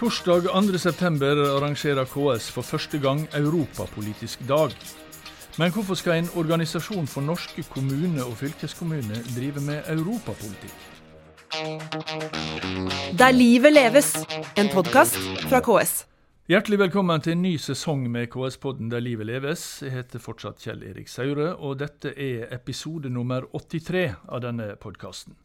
Torsdag 2.9 arrangerer KS for første gang Europapolitisk dag. Men hvorfor skal en organisasjon for norske kommuner og fylkeskommuner drive med europapolitikk? Der livet leves, en podkast fra KS. Hjertelig velkommen til en ny sesong med KS-podden Der livet leves. Jeg heter fortsatt Kjell Erik Saure, og dette er episode nummer 83 av denne podkasten.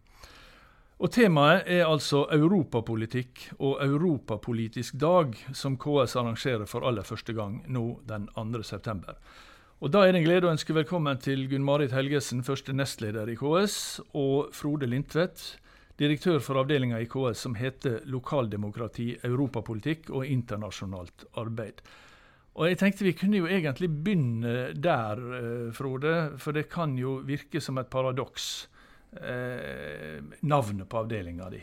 Og Temaet er altså europapolitikk og Europapolitisk dag, som KS arrangerer for aller første gang nå den 2. september. Og Da er det en glede å ønske velkommen til Gunn-Marit Helgesen, første nestleder i KS, og Frode Lindtvedt, direktør for avdelinga i KS som heter Lokaldemokrati, europapolitikk og internasjonalt arbeid. Og jeg tenkte Vi kunne jo egentlig begynne der, eh, Frode, for det kan jo virke som et paradoks eh, navnet på avdelinga di.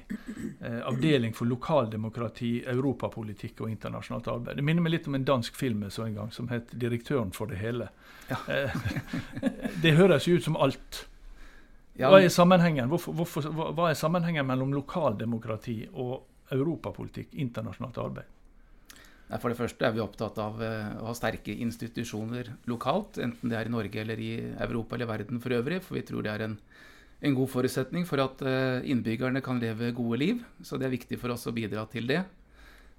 Eh, avdeling for lokaldemokrati, europapolitikk og internasjonalt arbeid. Det minner meg litt om en dansk film så en gang som het 'Direktøren for det hele'. Ja. Eh, det høres jo ut som alt. Hva er sammenhengen Hvorfor, hvorfor, hva er sammenhengen mellom lokaldemokrati og europapolitikk, internasjonalt arbeid? For det første er vi opptatt av eh, å ha sterke institusjoner lokalt, enten det er i Norge eller i Europa eller verden for øvrig. For vi tror det er en en god forutsetning for at eh, innbyggerne kan leve gode liv. Så det er viktig for oss å bidra til det.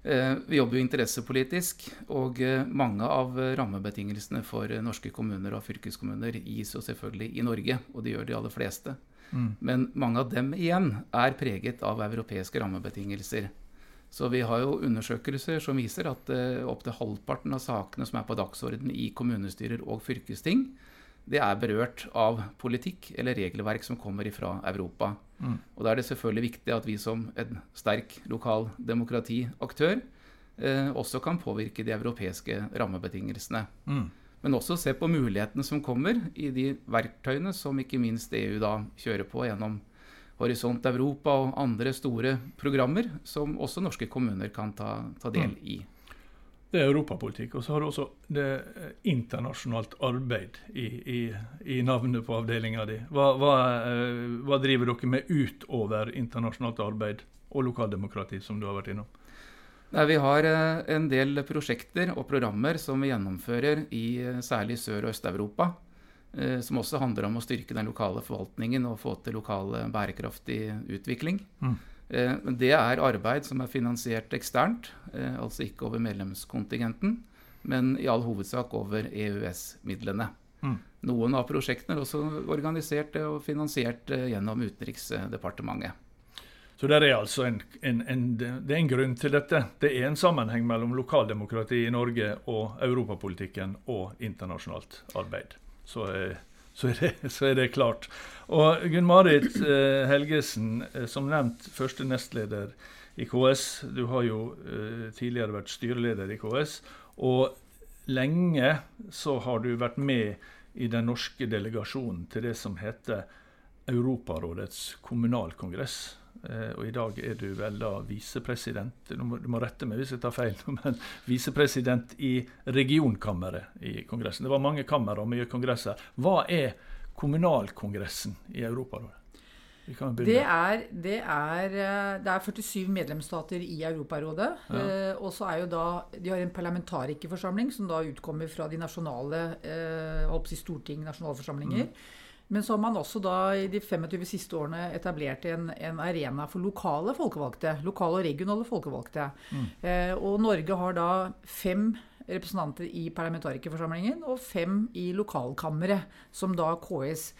Eh, vi jobber jo interessepolitisk, og eh, mange av rammebetingelsene for norske kommuner og fylkeskommuner gis jo selvfølgelig i Norge, og det gjør de aller fleste. Mm. Men mange av dem igjen er preget av europeiske rammebetingelser. Så vi har jo undersøkelser som viser at opptil halvparten av sakene som er på dagsorden i kommunestyrer og fylkesting, det er berørt av politikk eller regelverk som kommer fra Europa. Mm. Og Da er det selvfølgelig viktig at vi som en sterk lokal demokratiaktør eh, også kan påvirke de europeiske rammebetingelsene. Mm. Men også se på mulighetene som kommer i de verktøyene som ikke minst EU da kjører på gjennom Horisont Europa og andre store programmer, som også norske kommuner kan ta, ta del mm. i. Det er europapolitikk. Og så har du også det eh, internasjonalt arbeid i, i, i navnet på avdelinga di. Hva, hva, eh, hva, driver dere med utover internasjonalt arbeid og lokaldemokrati, som du har vært innom? Nei, vi har eh, en del prosjekter og programmer som vi gjennomfører i særlig Sør- og Øst-Europa. Som også handler om å styrke den lokale forvaltningen og få til lokal bærekraftig utvikling. Mm. Eh, det er arbeid som er finansiert eksternt, eh, altså ikke over medlemskontingenten, men i all hovedsak over EØS-midlene. Mm. Noen av prosjektene er også organisert og finansiert eh, gjennom Utenriksdepartementet. Så det er altså en, en, en, det er en grunn til dette. Det er en sammenheng mellom lokaldemokrati i Norge og europapolitikken og internasjonalt arbeid. Så eh, så er, det, så er det, klart. Og Gunn-Marit eh, Helgesen, eh, som nevnt første nestleder i KS. Du har jo eh, tidligere vært styreleder i KS. Og lenge så har du vært med i den norske delegasjonen til det som heter Europarådets kommunalkongress. Eh, og i dag er du vel da visepresident du du må rette meg hvis jeg tar feil, men visepresident i regionkammeret i Kongressen. Det var mange kammer og mye kongresser. Hva er kommunalkongressen i Europarådet? Det er, det, er, eh, det er, 47 medlemsstater i Europarådet. Ja. Eh, og så er jo da, De har en parlamentarikerforsamling som da utkommer fra de nasjonale eh, storting, nasjonalforsamlinger. Mm. Men så har man også da i de 25 siste årene etablert en, en arena for lokale folkevalgte. Lokale og regionale folkevalgte. Mm. Eh, og Norge har da fem representanter i parlamentarikerforsamlingen og fem i lokalkammeret, som da KS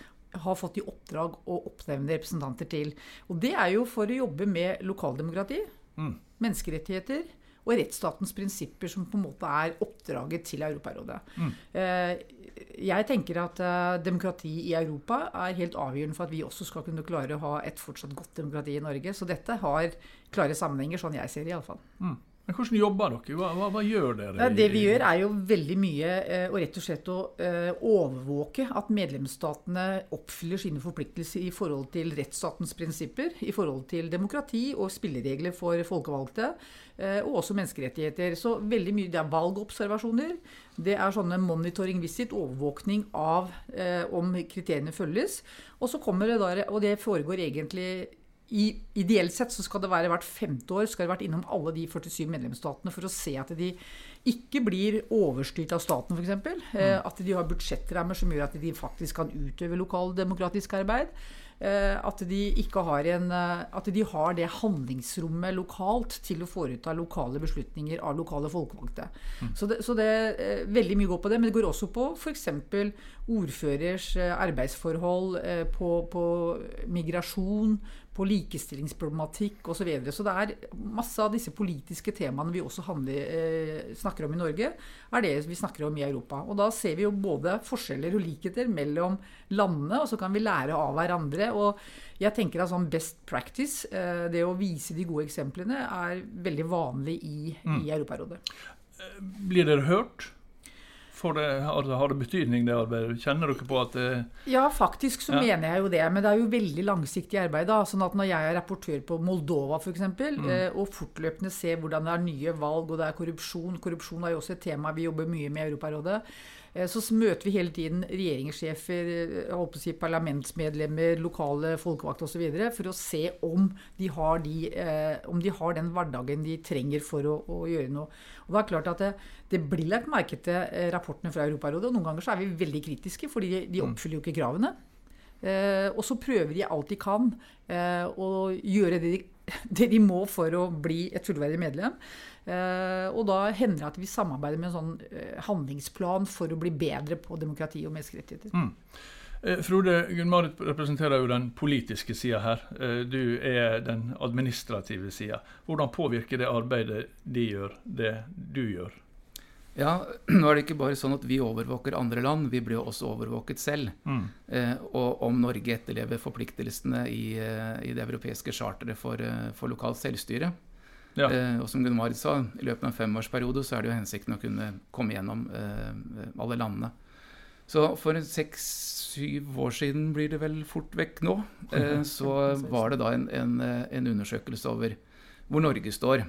har fått i oppdrag å oppnevne representanter til. Og det er jo for å jobbe med lokaldemokrati, mm. menneskerettigheter og rettsstatens prinsipper, som på en måte er oppdraget til Europarådet. Mm. Eh, jeg tenker at uh, demokrati i Europa er helt avgjørende for at vi også skal kunne klare å ha et fortsatt godt demokrati i Norge. Så dette har klare sammenhenger, sånn jeg ser det iallfall. Mm. Men Hvordan jobber dere? Hva, hva, hva gjør dere? Ja, det vi gjør, er jo veldig mye eh, og rett og slett å eh, overvåke at medlemsstatene oppfyller sine forpliktelser i forhold til rettsstatens prinsipper, i forhold til demokrati og spilleregler for folkevalgte, eh, og også menneskerettigheter. Så veldig mye, Det er valgobservasjoner. Det er sånne monitoring visit, overvåkning av om kriteriene følges. Og så kommer det der, og det foregår egentlig i, ideelt sett så skal det være hvert femte år skal det vært innom alle de 47 medlemsstatene for å se at de ikke blir overstyrt av staten, f.eks. Eh, at de har budsjettrammer som gjør at de faktisk kan utøve lokaldemokratisk arbeid. Eh, at de, ikke har en, eh, at de har det handlingsrommet lokalt til å foreta lokale beslutninger av lokale folkevalgte. Mm. Så, det, så det eh, veldig mye går på det. Men det går også på f.eks. ordførers arbeidsforhold, på, på migrasjon, på likestillingsproblematikk osv. Så, videre. så det er masse av disse politiske temaene vi også handler, eh, snakker om i Norge, er det vi snakker om i Europa. Og da ser vi jo både forskjeller og likheter mellom landene, og så kan vi lære av hverandre. Og jeg tenker at sånn best practice, eh, det å vise de gode eksemplene, er veldig vanlig i, mm. i Europarådet. Blir dere hørt? Det, har det betydning, det arbeidet? Kjenner dere på at det Ja, faktisk så ja. mener jeg jo det. Men det er jo veldig langsiktig arbeid. da, sånn at Når jeg er rapportør på Moldova f.eks., mm. Eh, og fortløpende ser hvordan det er nye valg og det er korrupsjon Korrupsjon er jo også et tema vi jobber mye med i Europarådet. Eh, så møter vi hele tiden regjeringssjefer, eh, si parlamentsmedlemmer, lokale folkevalgte osv. for å se om de, de, eh, om de, har den hverdagen de trenger for å, å gjøre noe. Og Det er klart at det, det blir lagt merke til rapportene fra Europarådet. og Noen ganger så er vi veldig kritiske, fordi de, de mm. oppfyller jo ikke kravene. Eh, og så prøver de alt de kan eh, å gjøre det de, det de må for å bli et fullverdig medlem. Eh, og da hender det at vi samarbeider med en sånn eh, handlingsplan for å bli bedre på demokrati og menneskerettigheter. Mm. Eh, Frode Gunn-Marit representerer jo den politiske sida her. Du er den administrative sida. Hvordan påvirker det arbeidet de gjør, det du gjør? Ja, nå er det ikke bare sånn at vi overvåker andre land, vi blir jo også overvåket selv. Mm. Eh, og om Norge etterlever forpliktelsene i, i det europeiske charteret for, for lokalt selvstyre. Ja. Eh, og som Gunn Marit sa, i løpet av en femårsperiode så er det jo hensikten å kunne komme gjennom eh, alle landene. Så for seks-syv år siden blir det vel fort vekk nå, eh, så var det da en, en, en, undersøkelse over hvor Norge står.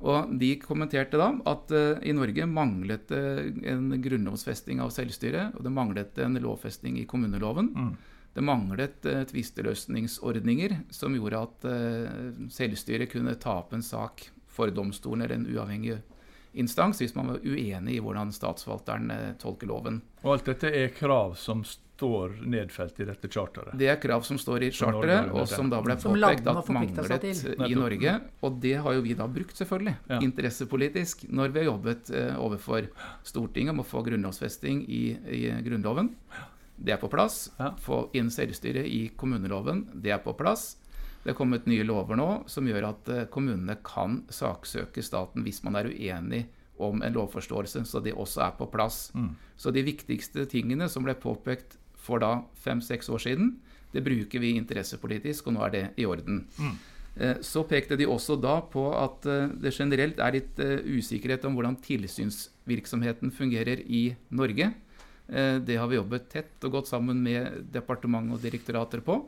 Og de kommenterte da at uh, i Norge manglet det uh, en grunnlovsfesting av selvstyret, og det manglet en lovfesting i kommuneloven. Mm. Det manglet uh, tvisteløsningsordninger som gjorde at uh, selvstyret kunne ta opp en sak for domstolen eller en uavhengig instans hvis man var uenig i hvordan statsforvalteren uh, tolker loven. Og alt dette er krav som står nedfelt i dette charteret? Det er krav som står i charteret, og som da ble påpekt at manglet i Norge. Og det har jo vi da brukt, selvfølgelig, ja. interessepolitisk, når vi har jobbet overfor Stortinget om å få grunnlovfesting i, i Grunnloven. Det er på plass. Ja. Få inn selvstyre i kommuneloven. Det er på plass. Det er kommet nye lover nå som gjør at eh, kommunene kan saksøke staten hvis man er uenig om en lovforståelse, så det også er på plass. Mm. Så de viktigste tingene som ble påpekt for da fem-seks år siden, det bruker vi interessepolitisk, og nå er det i orden. Mm. Eh, så pekte de også da på at eh, det generelt er litt usikkerhet om hvordan tilsynsvirksomheten fungerer i Norge. Det har vi jobbet tett og godt sammen med departement og direktorater på.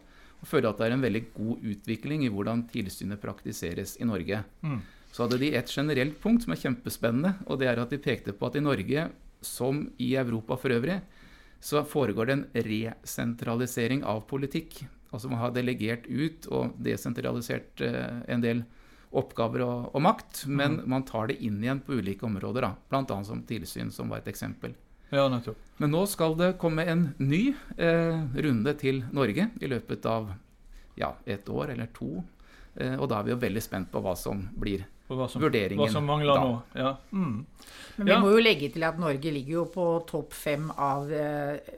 Og føler at det er en veldig god utvikling i hvordan tilsynet praktiseres i Norge. Mm. Så hadde de et generelt punkt som er kjempespennende, og det er at de pekte på at i Norge, som i Europa for øvrig, så foregår det en resentralisering av politikk. Altså man har delegert ut og desentralisert eh, en del oppgaver og, og makt, men mm. man tar det inn igjen på ulike områder, bl.a. som tilsyn, som var et eksempel. Ja, nettopp. Men nå skal det komme en ny eh, runde til Norge i løpet av ja, et år eller to. Eh, og da er vi jo veldig spent på hva som blir hva som, vurderingen. Hva som mangler da. nå. Ja. Mm. Men vi ja. må jo legge til at Norge ligger jo på topp fem av eh,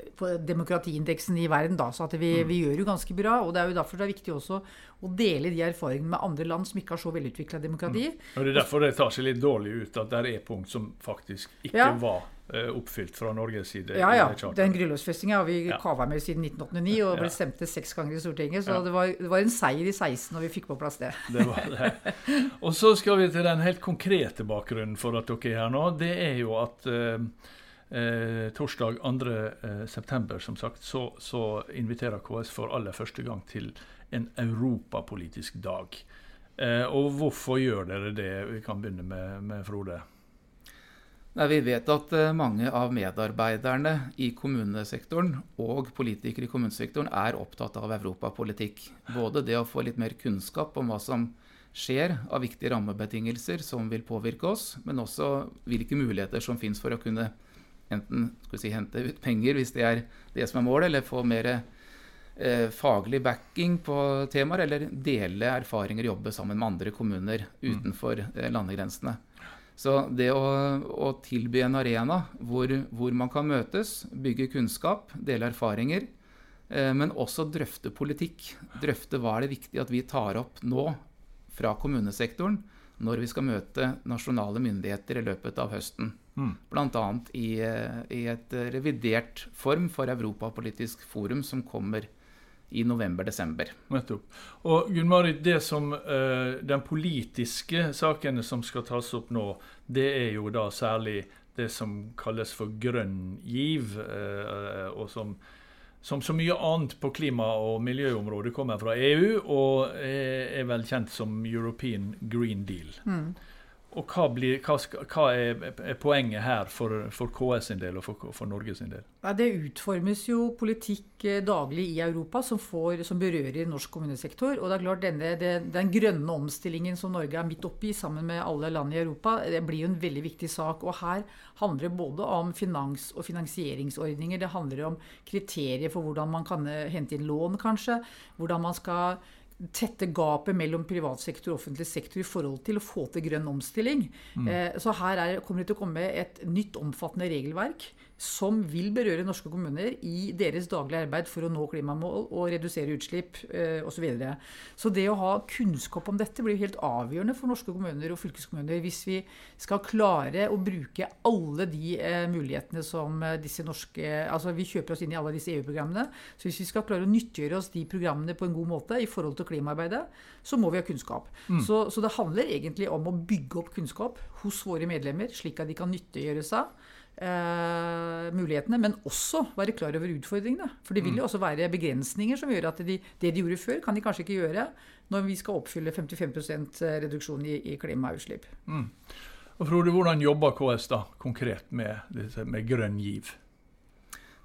demokratiindeksen i verden. da, Så vi, mm. vi, gjør jo ganske bra. og Det er jo derfor det er viktig også å dele de erfaringene med andre land som ikke har så velutvikla demokrati. Mm. Og Det er derfor det tar seg litt dårlig ut at det er punkt som faktisk ikke ja. var oppfylt fra Norges side. Ja, ja. Den grunnlovfestinga har vi ja. kava med siden 1989 og ble stemte seks ganger i Stortinget. Så ja. det, var, det, var, en seier i 16 når vi fikk på plass det. det, var det. Og så skal vi til den helt konkrete bakgrunnen for at dere er her nå. Det er jo at eh, eh torsdag 2.9. Eh, som sagt, så, så, inviterer KS for aller første gang til en europapolitisk dag. Eh, og hvorfor gjør dere det? Vi kan begynne med, med Frode. Nei, Vi vet at eh, mange av medarbeiderne i kommunesektoren og politikere i kommunesektoren er opptatt av europapolitikk. Både det å få litt mer kunnskap om hva som skjer av viktige rammebetingelser som vil påvirke oss, men også hvilke muligheter som finnes for å kunne enten si, hente ut penger, hvis det er det som er målet, eller få mer eh, faglig backing på temaer, eller dele erfaringer, og jobbe sammen med andre kommuner utenfor eh, landegrensene. Så det å, å tilby en arena hvor, hvor, man kan møtes, bygge kunnskap, dele erfaringer, eh, men også drøfte politikk. Drøfte hva er det viktig at vi tar opp nå fra kommunesektoren når vi skal møte nasjonale myndigheter i løpet av høsten. Mm. Bl.a. I, eh, i et revidert form for Europapolitisk forum som kommer i november-desember. Og Gunn-Marit, det som uh, Den politiske sakene som skal tas opp nå, det er jo da særlig det som kalles for grønn giv, uh, og som, som så mye annet på klima- og miljøområdet kommer fra EU, og er, er vel kjent som European Green Deal. Mm. Og hva, blir, hva, hva er, poenget her for, for, KS sin del og for, for Norge sin del? Ja, det utformes jo politikk eh, daglig i Europa som, får, som berører norsk kommunesektor. Og det er klart denne, det, Den grønne omstillingen som Norge er midt oppi sammen med alle land i Europa, det blir jo en veldig viktig sak. Og her handler det både om finans- og finansieringsordninger. Det handler om kriterier for hvordan man kan eh, hente inn lån, kanskje. Hvordan man skal tette gapet mellom privat sektor og offentlig sektor i forhold til å få til grønn omstilling. Mm. Eh, så her er, kommer det til å komme et nytt, omfattende regelverk som vil berøre norske kommuner i deres daglige arbeid for å nå klimamål og redusere utslipp eh, osv. Så, så det å ha kunnskap om dette blir helt avgjørende for norske kommuner og fylkeskommuner hvis vi skal klare å bruke alle de eh, mulighetene som eh, disse norske Altså vi kjøper oss inn i alle disse EU-programmene. Så hvis vi skal klare å nyttiggjøre oss de programmene på en god måte i forhold til klimaarbeidet, så må vi ha kunnskap. Mm. Så, så det handler egentlig om å bygge opp kunnskap hos våre medlemmer, slik at de kan nyttiggjøre seg eh, mulighetene, men også være klar over utfordringene. For det vil jo mm. også være begrensninger som gjør at de, det de gjorde før, kan de kanskje ikke gjøre når vi skal oppfylle 55 eh, reduksjon i, i klimautslipp. Mm. Og Frode, Hvordan jobber KS da konkret med, med grønn giv?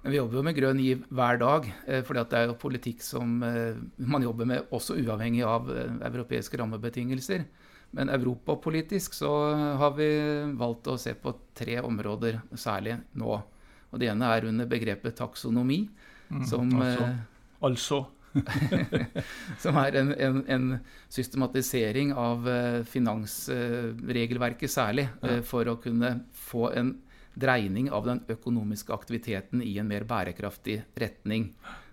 Vi jobber jo med grønn giv hver dag, eh, for det er jo politikk som eh, man jobber med også uavhengig av europeiske rammebetingelser. Men europapolitisk så har vi valgt å se på tre områder særlig nå. Og det ene er under begrepet taksonomi. Mm, som, altså? Eh, altså. som er en, en, en, systematisering av eh, finansregelverket særlig, ja. Eh, for å kunne få en dreining av den økonomiske aktiviteten i en mer bærekraftig retning.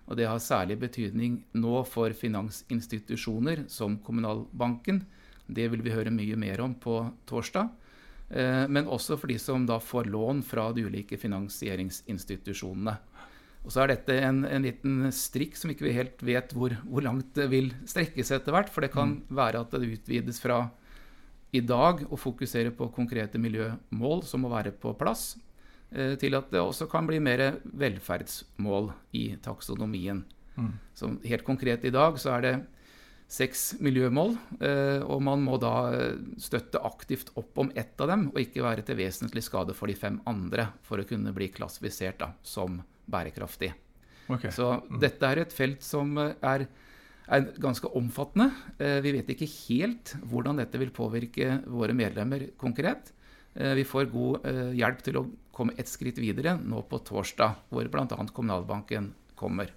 Og det har særlig betydning nå for finansinstitusjoner som Kommunalbanken, det vil vi høre mye mer om på torsdag. Eh, men også for de som da får lån fra de ulike finansieringsinstitusjonene. Og så er dette en, en liten strikk som ikke vi helt vet hvor, hvor, langt det vil strekke seg etter hvert. For det kan mm. være at det utvides fra i dag å fokusere på konkrete miljømål som må være på plass, eh, til at det også kan bli mer velferdsmål i taksonomien. Mm. Så helt konkret i dag så er det seks miljømål. Eh, og man må da eh, støtte aktivt opp om ett av dem, og ikke være til vesentlig skade for de fem andre for å kunne bli klassifisert da, som bærekraftig. Okay. Så mm. dette er et felt som eh, er, er, ganske omfattende. Vi vet ikke helt hvordan dette vil påvirke våre medlemmer konkret. Vi får god hjelp til å komme et skritt videre nå på torsdag, hvor bl.a. Kommunalbanken kommer.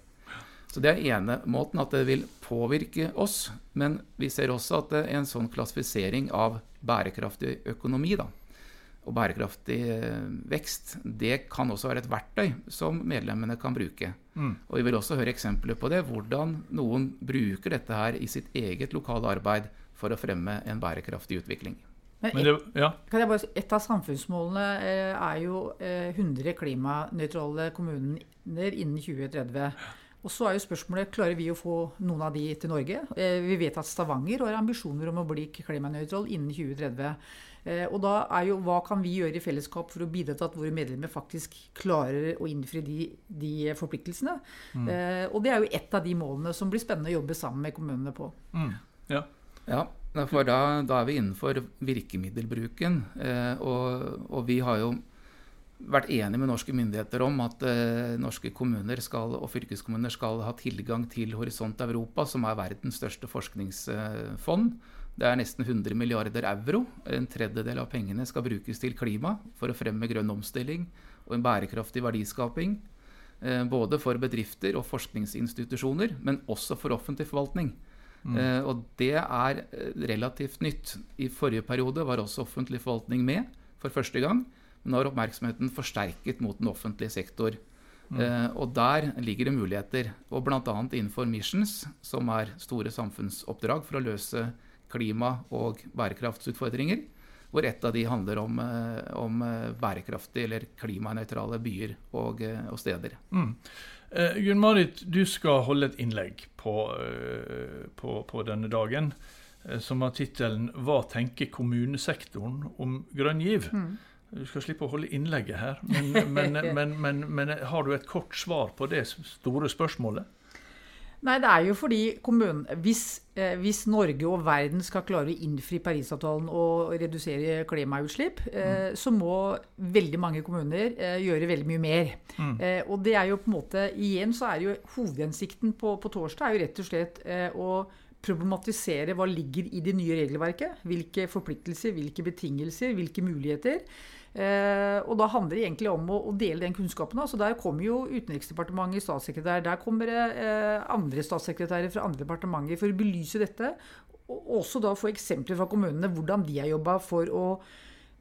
Så Det er ene måten at det vil påvirke oss. Men vi ser også at en sånn klassifisering av bærekraftig økonomi da, og bærekraftig eh, vekst, det kan også være et verktøy som medlemmene kan bruke. Mm. Og Vi vil også høre eksempler på det, hvordan noen bruker dette her i sitt eget lokale arbeid for å fremme en bærekraftig utvikling. Men et, ja. bare, et av samfunnsmålene eh, er jo 100 eh, klimanøytrale kommuner innen 2030. Og så er jo spørsmålet klarer vi å få noen av de til Norge. Eh, vi vet at Stavanger har ambisjoner om å bli klimanøytral innen 2030. Eh, og da er jo hva kan vi gjøre i fellesskap for å bidra til at våre medlemmer faktisk klarer å innfri de, de forpliktelsene? Mm. Eh, og det er jo ett av de målene som blir spennende å jobbe sammen med kommunene på. Mm. Ja. ja. For da, da, er vi innenfor virkemiddelbruken. og, og vi har jo vært enig med norske myndigheter om at eh, norske kommuner skal, og fylkeskommuner skal ha tilgang til Horisont Europa, som er verdens største forskningsfond. Det er nesten 100 milliarder euro. En tredjedel av pengene skal brukes til klima for å fremme grønn omstilling og en bærekraftig verdiskaping. Eh, både for bedrifter og forskningsinstitusjoner, men også for offentlig forvaltning. Mm. Eh, og det er eh, relativt nytt. I forrige periode var også offentlig forvaltning med for første gang. Men nå er oppmerksomheten forsterket mot den offentlige sektor. Mm. Eh, og der ligger det muligheter. Og bl.a. innenfor Missions, som er store samfunnsoppdrag for å løse klima- og bærekraftsutfordringer. Hvor ett av de handler om, eh, om eh, bærekraftige eller klimanøytrale byer og, og steder. Mm. Eh, Gunn Marit, du skal holde et innlegg på, på, på denne dagen som har tittelen 'Hva tenker kommunesektoren om grønn giv'? Mm. Du skal slippe å holde innlegget her, men, men, men, men, har du et kort svar på det store spørsmålet? Nei, det er jo fordi kommunen, hvis, eh, hvis, Norge og verden skal klare å innfri Parisavtalen og redusere klimautslipp, eh, mm. så må veldig mange kommuner eh, gjøre veldig mye mer. Mm. Eh, og det er jo på en måte Igjen så er jo hovedhensikten på, på torsdag er jo rett og slett eh, å problematisere hva ligger i det nye regelverket. Hvilke forpliktelser, hvilke betingelser, hvilke muligheter. Eh, og da handler det egentlig om å, å dele den kunnskapen. Altså der kommer jo Utenriksdepartementet statssekretær, der kommer det eh, andre statssekretærer fra andre departementer for å belyse dette. Og også da få eksempler fra kommunene hvordan de har jobba for å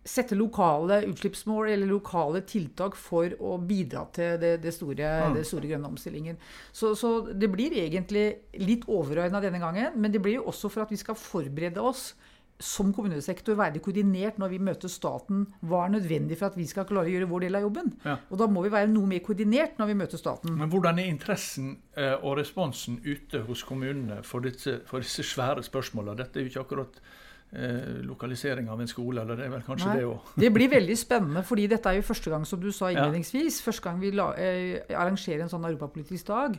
sette lokale utslippsmål eller lokale tiltak for å bidra til det, det, store, mm. det store, grønne omstillingen. Så, så, det blir egentlig litt overordna denne gangen, men det blir jo også for at vi skal forberede oss som kommunesektor være koordinert når vi møter staten. Hva er nødvendig for at vi skal klare å gjøre vår del av jobben? Ja. Og da må vi være noe mer koordinert når vi møter staten. Men hvordan er interessen eh, og responsen ute hos kommunene for disse, for disse svære spørsmålene? Dette er jo ikke akkurat lokalisering av en skole, eller det er vel kanskje Nei, det òg? det blir veldig spennende, fordi dette er jo første gang, som du sa innledningsvis, ja. første gang vi la, eh, arrangerer en sånn europapolitisk dag.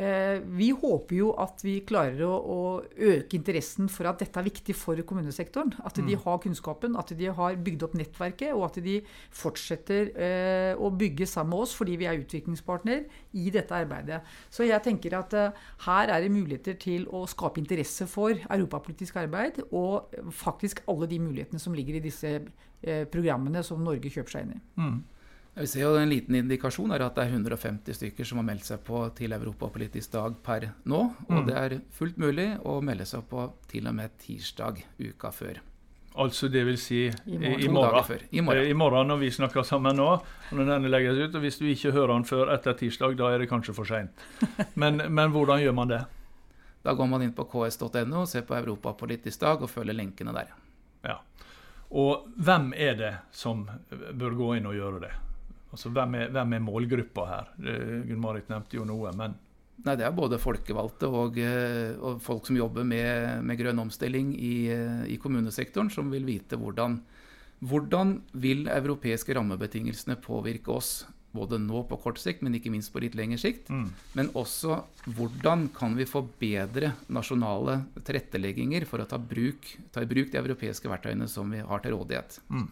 Eh, vi håper jo at vi klarer å, å, øke interessen for at dette er viktig for kommunesektoren. At de mm. har kunnskapen, at de har bygd opp nettverket, og at de fortsetter eh, å bygge sammen med oss fordi vi er utviklingspartner i dette arbeidet. Så jeg tenker at eh, her er det muligheter til å skape interesse for europapolitisk arbeid, og faktisk alle de mulighetene som ligger i disse programmene som Norge kjøper seg inn i. Mm. Vi ser jo En liten indikasjon er at det er 150 stykker som har meldt seg på til Europapolitisk dag per nå. Og mm. det er fullt mulig å melde seg på til og med tirsdag uka før. Altså det vil si i morgen. I morgen. I morgen. I morgen når vi snakker sammen nå. og når denne legges ut, og Hvis du ikke hører den før etter tirsdag, da er det kanskje for seint. Men, men, hvordan gjør man det? Da går man inn på ks.no, ser på Europapolitisk dag og følger lenkene der. Ja. Og hvem er det som bør gå inn og gjøre det? Altså, hvem er, hvem er målgruppa her? Gunn-Marit nevnte jo noe, men Nei, Det er både folkevalgte og, eh, og folk som jobber med, med grønn omstilling i, i, kommunesektoren, som vil vite hvordan, hvordan vil europeiske rammebetingelsene påvirke oss. Både nå på kort sikt, men ikke minst på litt lengre sikt. Mm. Men også hvordan kan vi få bedre nasjonale tilrettelegginger for å ta, bruk, ta i bruk de europeiske verktøyene som vi har til rådighet. Mm.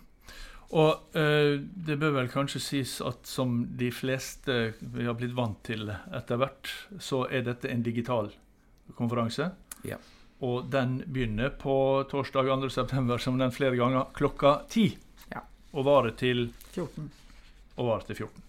Og eh, det bør vel kanskje sies at som de fleste vi har blitt vant til etter hvert, så er dette en digital konferanse. Ja. Og den begynner på torsdag 2.9., som den flere ganger, klokka 10. Ja. Og varer til 14. Og varer til 14.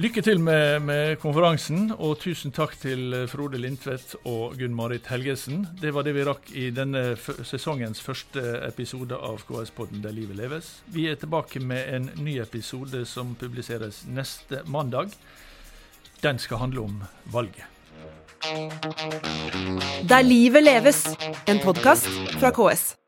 Lykke til med, med, konferansen, og tusen takk til eh, Frode Lindtvedt og Gunn-Marit Helgesen. Det var det vi rakk i denne sesongens første episode av KS-podden Der livet leves. Vi er tilbake med en ny episode som publiseres neste mandag. Den skal handle om valget. Der livet leves, en podkast fra KS.